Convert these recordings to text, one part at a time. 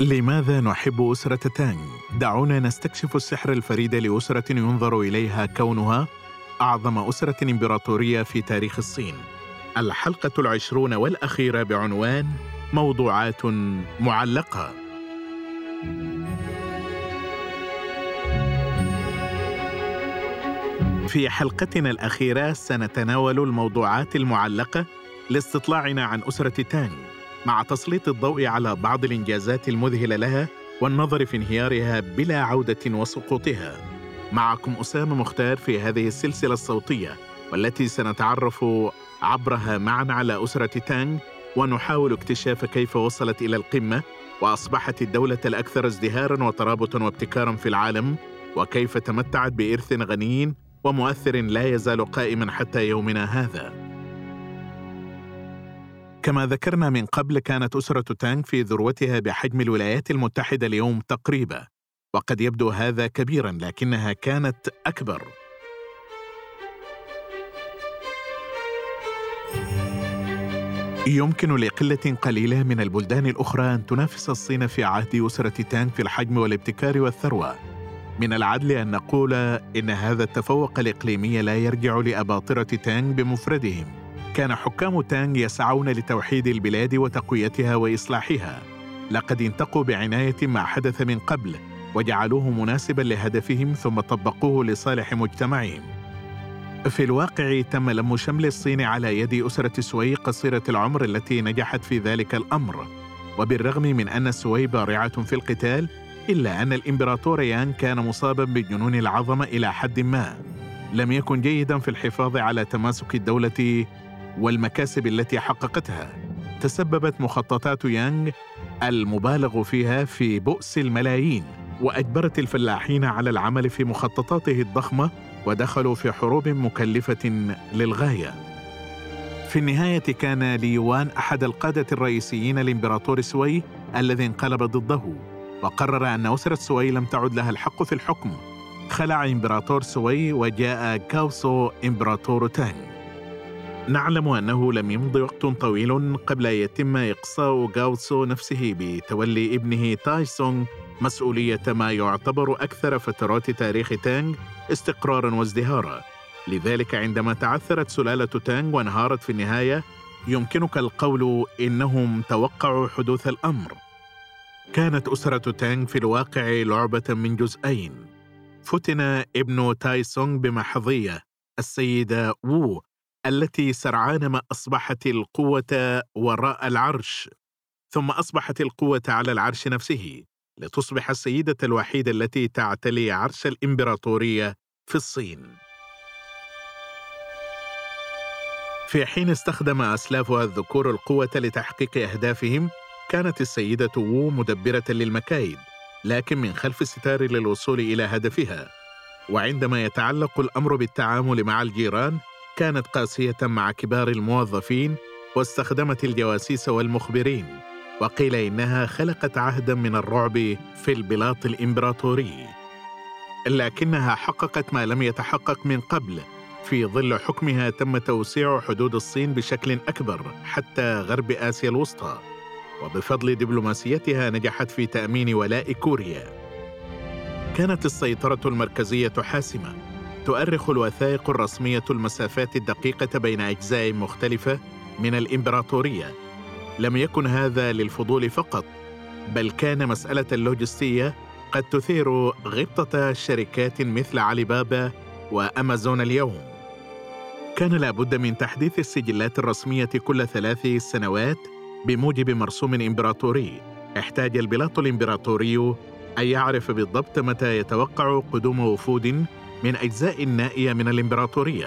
لماذا نحب أسرة تانغ؟ دعونا نستكشف السحر الفريد لأسرة ينظر إليها كونها أعظم أسرة إمبراطورية في تاريخ الصين. الحلقة العشرون والأخيرة بعنوان موضوعات معلقة. في حلقتنا الأخيرة سنتناول الموضوعات المعلقة لاستطلاعنا عن أسرة تانغ مع تسليط الضوء على بعض الإنجازات المذهلة لها والنظر في انهيارها بلا عودة وسقوطها. معكم أسامة مختار في هذه السلسلة الصوتية والتي سنتعرف عبرها معا على أسرة تانغ ونحاول اكتشاف كيف وصلت إلى القمة وأصبحت الدولة الأكثر ازدهارا وترابطا وابتكارا في العالم وكيف تمتعت بإرث غني ومؤثر لا يزال قائما حتى يومنا هذا. كما ذكرنا من قبل كانت أسرة تانغ في ذروتها بحجم الولايات المتحدة اليوم تقريبا وقد يبدو هذا كبيرا لكنها كانت أكبر يمكن لقلة قليلة من البلدان الأخرى أن تنافس الصين في عهد أسرة تانغ في الحجم والابتكار والثروة من العدل أن نقول إن هذا التفوق الإقليمي لا يرجع لأباطرة تانغ بمفردهم. كان حكام تانغ يسعون لتوحيد البلاد وتقويتها وإصلاحها. لقد انتقوا بعناية ما حدث من قبل وجعلوه مناسبا لهدفهم ثم طبقوه لصالح مجتمعهم. في الواقع تم لم شمل الصين على يد أسرة سوي قصيرة العمر التي نجحت في ذلك الأمر. وبالرغم من أن سوي بارعة في القتال إلا أن الإمبراطور يان كان مصابا بجنون العظمة إلى حد ما. لم يكن جيدا في الحفاظ على تماسك الدولة والمكاسب التي حققتها. تسببت مخططات يانغ المبالغ فيها في بؤس الملايين وأجبرت الفلاحين على العمل في مخططاته الضخمة ودخلوا في حروب مكلفة للغاية. في النهاية كان ليوان أحد القادة الرئيسيين لإمبراطور سوي الذي انقلب ضده. وقرر أن أسرة سوي لم تعد لها الحق في الحكم. خلع إمبراطور سوي وجاء كاوسو إمبراطور تانغ نعلم أنه لم يمض وقت طويل قبل أن يتم إقصاء غاوتسو نفسه بتولي ابنه تايسونغ مسؤولية ما يعتبر أكثر فترات تاريخ تانغ استقرارا وازدهارا. لذلك عندما تعثرت سلالة تانغ وانهارت في النهاية يمكنك القول إنهم توقعوا حدوث الأمر. كانت أسرة تانغ في الواقع لعبة من جزئين. فتن ابن تايسونغ بمحظية السيدة وو التي سرعان ما أصبحت القوة وراء العرش ثم أصبحت القوة على العرش نفسه لتصبح السيدة الوحيدة التي تعتلي عرش الإمبراطورية في الصين. في حين استخدم اسلافها الذكور القوة لتحقيق أهدافهم كانت السيدة وو مدبرة للمكايد لكن من خلف الستار للوصول إلى هدفها. وعندما يتعلق الأمر بالتعامل مع الجيران كانت قاسية مع كبار الموظفين واستخدمت الجواسيس والمخبرين وقيل إنها خلقت عهدا من الرعب في البلاط الإمبراطوري. لكنها حققت ما لم يتحقق من قبل. في ظل حكمها تم توسيع حدود الصين بشكل أكبر حتى غرب آسيا الوسطى. وبفضل دبلوماسيتها نجحت في تأمين ولاء كوريا. كانت السيطرة المركزية حاسمة. تؤرخ الوثائق الرسمية المسافات الدقيقة بين أجزاء مختلفة من الإمبراطورية. لم يكن هذا للفضول فقط بل كان مسألة اللوجستية قد تثير غبطة شركات مثل علي بابا وأمازون اليوم. كان لابد من تحديث السجلات الرسمية كل ثلاث سنوات بموجب مرسوم إمبراطوري. احتاج البلاط الإمبراطوري أن يعرف بالضبط متى يتوقع قدوم وفود من أجزاء نائية من الإمبراطورية.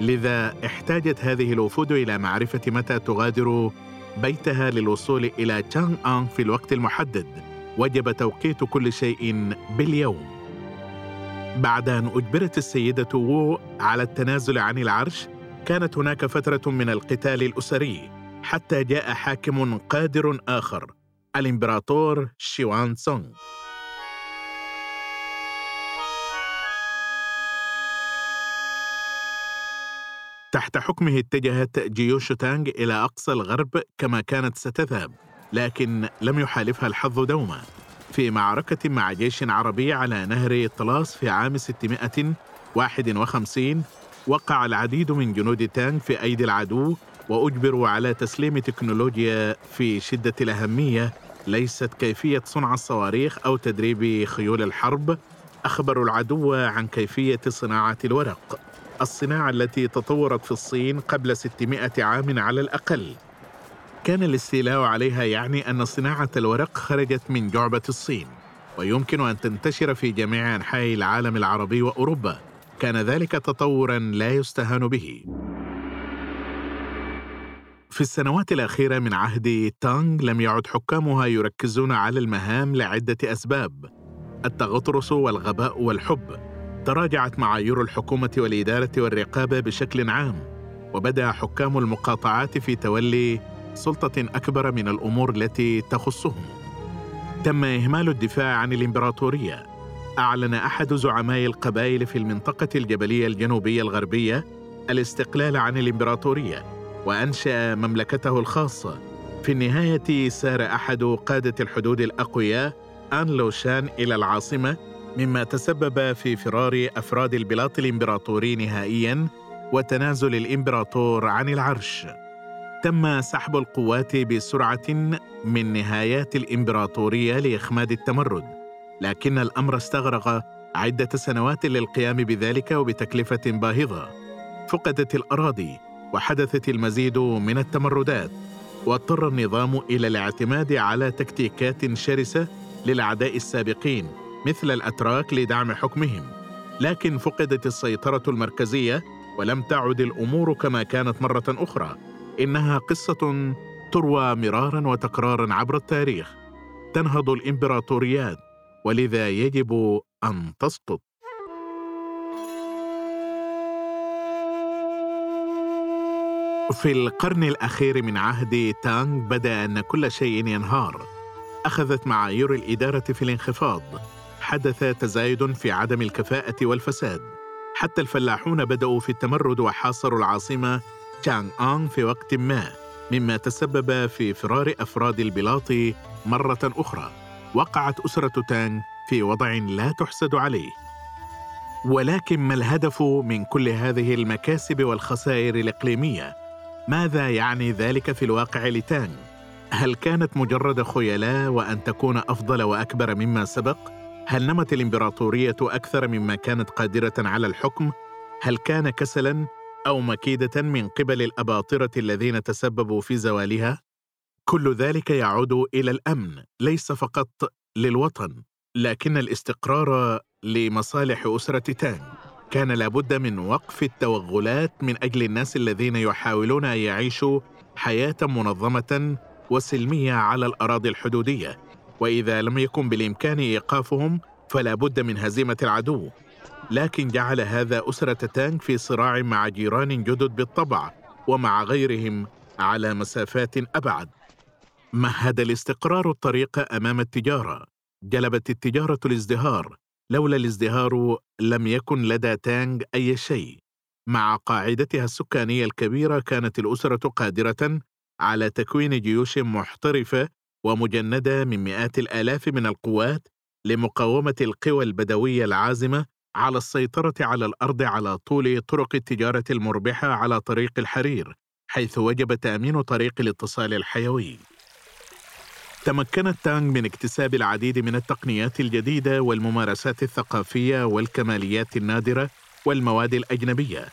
لذا احتاجت هذه الوفود إلى معرفة متى تغادر بيتها للوصول إلى تشانغ آن في الوقت المحدد. وجب توقيت كل شيء باليوم. بعد أن أجبرت السيدة وو على التنازل عن العرش كانت هناك فترة من القتال الأسري. حتى جاء حاكم قادر آخر الإمبراطور شيوان سونغ. تحت حكمه اتجهت جيوش تانغ إلى أقصى الغرب كما كانت ستذهب لكن لم يحالفها الحظ دوما. في معركة مع جيش عربي على نهر طلاس في عام 651 وقع العديد من جنود تانغ في أيدي العدو وأجبروا على تسليم تكنولوجيا في شدة الأهمية. ليست كيفية صنع الصواريخ أو تدريب خيول الحرب. أخبروا العدو عن كيفية صناعة الورق. الصناعة التي تطورت في الصين قبل 600 عام على الأقل. كان الاستيلاء عليها يعني أن صناعة الورق خرجت من جعبة الصين. ويمكن أن تنتشر في جميع أنحاء العالم العربي وأوروبا. كان ذلك تطورا لا يستهان به. في السنوات الأخيرة من عهد تانغ لم يعد حكامها يركزون على المهام لعدة أسباب. التغطرس والغباء والحب. تراجعت معايير الحكومة والإدارة والرقابة بشكل عام. وبدأ حكام المقاطعات في تولي سلطة أكبر من الأمور التي تخصهم. تم إهمال الدفاع عن الإمبراطورية. أعلن أحد زعماء القبائل في المنطقة الجبلية الجنوبية الغربية الاستقلال عن الإمبراطورية. وأنشأ مملكته الخاصة. في النهاية سار أحد قادة الحدود الأقوياء آن لوشان إلى العاصمة مما تسبب في فرار أفراد البلاط الإمبراطوري نهائياً وتنازل الإمبراطور عن العرش. تم سحب القوات بسرعة من نهايات الإمبراطورية لإخماد التمرد. لكن الأمر استغرق عدة سنوات للقيام بذلك وبتكلفة باهظة. فقدت الأراضي. وحدثت المزيد من التمردات واضطر النظام إلى الاعتماد على تكتيكات شرسة للأعداء السابقين مثل الأتراك لدعم حكمهم. لكن فقدت السيطرة المركزية ولم تعد الأمور كما كانت مرة أخرى. إنها قصة تروى مرارا وتكرارا عبر التاريخ. تنهض الإمبراطوريات ولذا يجب أن تسقط. في القرن الأخير من عهد تانغ بدأ أن كل شيء ينهار. أخذت معايير الإدارة في الانخفاض. حدث تزايد في عدم الكفاءة والفساد. حتى الفلاحون بدأوا في التمرد وحاصروا العاصمة تشانغ آن في وقت ما مما تسبب في فرار أفراد البلاط مرة أخرى. وقعت أسرة تانغ في وضع لا تحسد عليه. ولكن ما الهدف من كل هذه المكاسب والخسائر الإقليمية؟ ماذا يعني ذلك في الواقع لتانغ؟ هل كانت مجرد خيلاء وأن تكون أفضل وأكبر مما سبق؟ هل نمت الإمبراطورية أكثر مما كانت قادرة على الحكم؟ هل كان كسلاً أو مكيدة من قبل الأباطرة الذين تسببوا في زوالها كل ذلك يعود إلى الأمن ليس فقط للوطن لكن الاستقرار لمصالح أسرة تانغ كان لابد من وقف التوغلات من أجل الناس الذين يحاولون أن يعيشوا حياة منظمة وسلمية على الأراضي الحدودية. وإذا لم يكن بالإمكان إيقافهم فلا بد من هزيمة العدو. لكن جعل هذا أسرة تانك في صراع مع جيران جدد بالطبع ومع غيرهم على مسافات أبعد. مهد الاستقرار الطريق أمام التجارة. جلبت التجارة الازدهار. لولا الازدهار لم يكن لدى تانغ أي شيء. مع قاعدتها السكانية الكبيرة كانت الأسرة قادرة على تكوين جيوش محترفة ومجندة من مئات الآلاف من القوات لمقاومة القوى البدوية العازمة على السيطرة على الأرض على طول طرق التجارة المربحة على طريق الحرير حيث وجب تأمين طريق الاتصال الحيوي. تمكنت تانغ من اكتساب العديد من التقنيات الجديدة والممارسات الثقافية والكماليات النادرة والمواد الأجنبية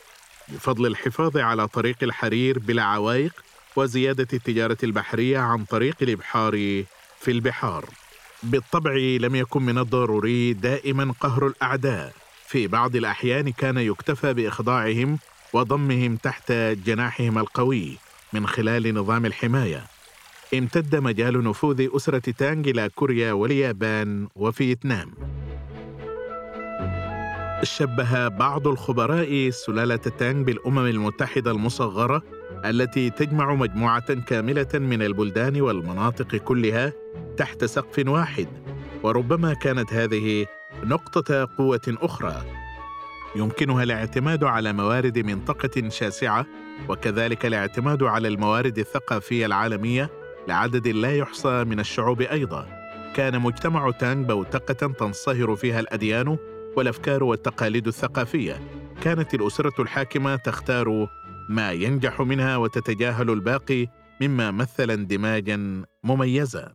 بفضل الحفاظ على طريق الحرير بلا عوائق وزيادة التجارة البحرية عن طريق الإبحار في البحار. بالطبع لم يكن من الضروري دائما قهر الأعداء. في بعض الأحيان كان يكتفى بإخضاعهم وضمهم تحت جناحهم القوي من خلال نظام الحماية. امتد مجال نفوذ أسرة تانغ إلى كوريا واليابان وفيتنام شبه بعض الخبراء سلالة تانغ بالأمم المتحدة المصغرة التي تجمع مجموعة كاملة من البلدان والمناطق كلها تحت سقف واحد وربما كانت هذه نقطة قوة أخرى. يمكنها الاعتماد على موارد منطقة شاسعة وكذلك الاعتماد على الموارد الثقافية العالمية لعدد لا يحصى من الشعوب أيضا. كان مجتمع تانغ بوتقة تنصهر فيها الأديان والأفكار والتقاليد الثقافية. كانت الأسرة الحاكمة تختار ما ينجح منها وتتجاهل الباقي مما مثل اندماجا مميزا.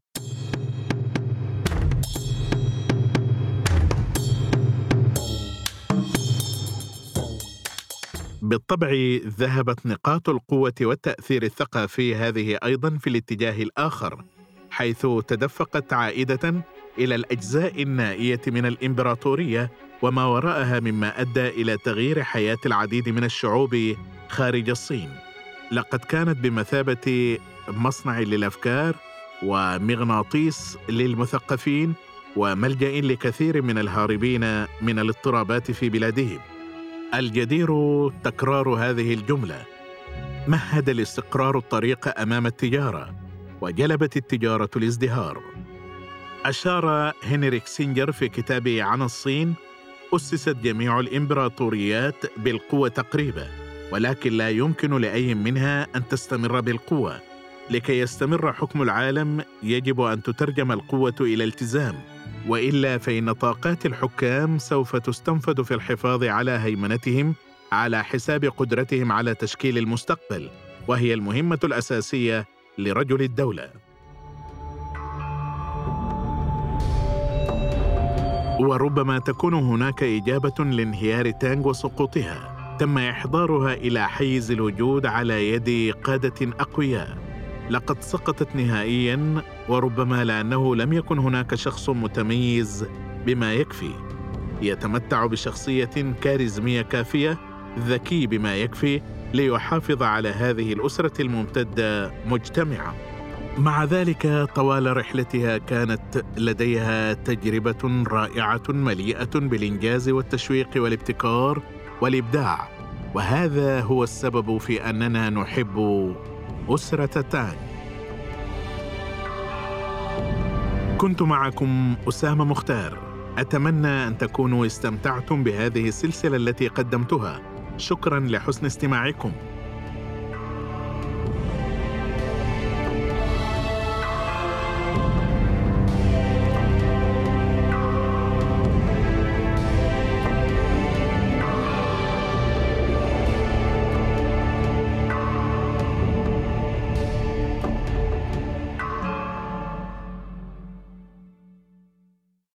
بالطبع ذهبت نقاط القوة والتأثير الثقافي هذه أيضا في الاتجاه الآخر حيث تدفقت عائدة إلى الأجزاء النائية من الإمبراطورية وما وراءها مما أدى إلى تغيير حياة العديد من الشعوب خارج الصين. لقد كانت بمثابة مصنع للأفكار ومغناطيس للمثقفين وملجأ لكثير من الهاربين من الاضطرابات في بلادهم الجدير تكرار هذه الجملة. مهد الاستقرار الطريق أمام التجارة وجلبت التجارة الازدهار. أشار هنريك سينجر في كتابه عن الصين أسست جميع الإمبراطوريات بالقوة تقريبا ولكن لا يمكن لأي منها أن تستمر بالقوة. لكي يستمر حكم العالم يجب أن تترجم القوة إلى التزام. وإلا فإن طاقات الحكام سوف تستنفد في الحفاظ على هيمنتهم على حساب قدرتهم على تشكيل المستقبل وهي المهمة الأساسية لرجل الدولة. وربما تكون هناك إجابة لانهيار تانغ وسقوطها تم إحضارها إلى حيز الوجود على يد قادة أقوياء. لقد سقطت نهائيا وربما لأنه لم يكن هناك شخص متميز بما يكفي. يتمتع بشخصية كاريزمية كافية ذكي بما يكفي ليحافظ على هذه الأسرة الممتدة مجتمعة. مع ذلك طوال رحلتها كانت لديها تجربة رائعة مليئة بالإنجاز والتشويق والابتكار والإبداع. وهذا هو السبب في أننا نحب أسرة تاني كنت معكم أسامة مختار. أتمنى أن تكونوا استمتعتم بهذه السلسلة التي قدمتها. شكرا لحسن استماعكم.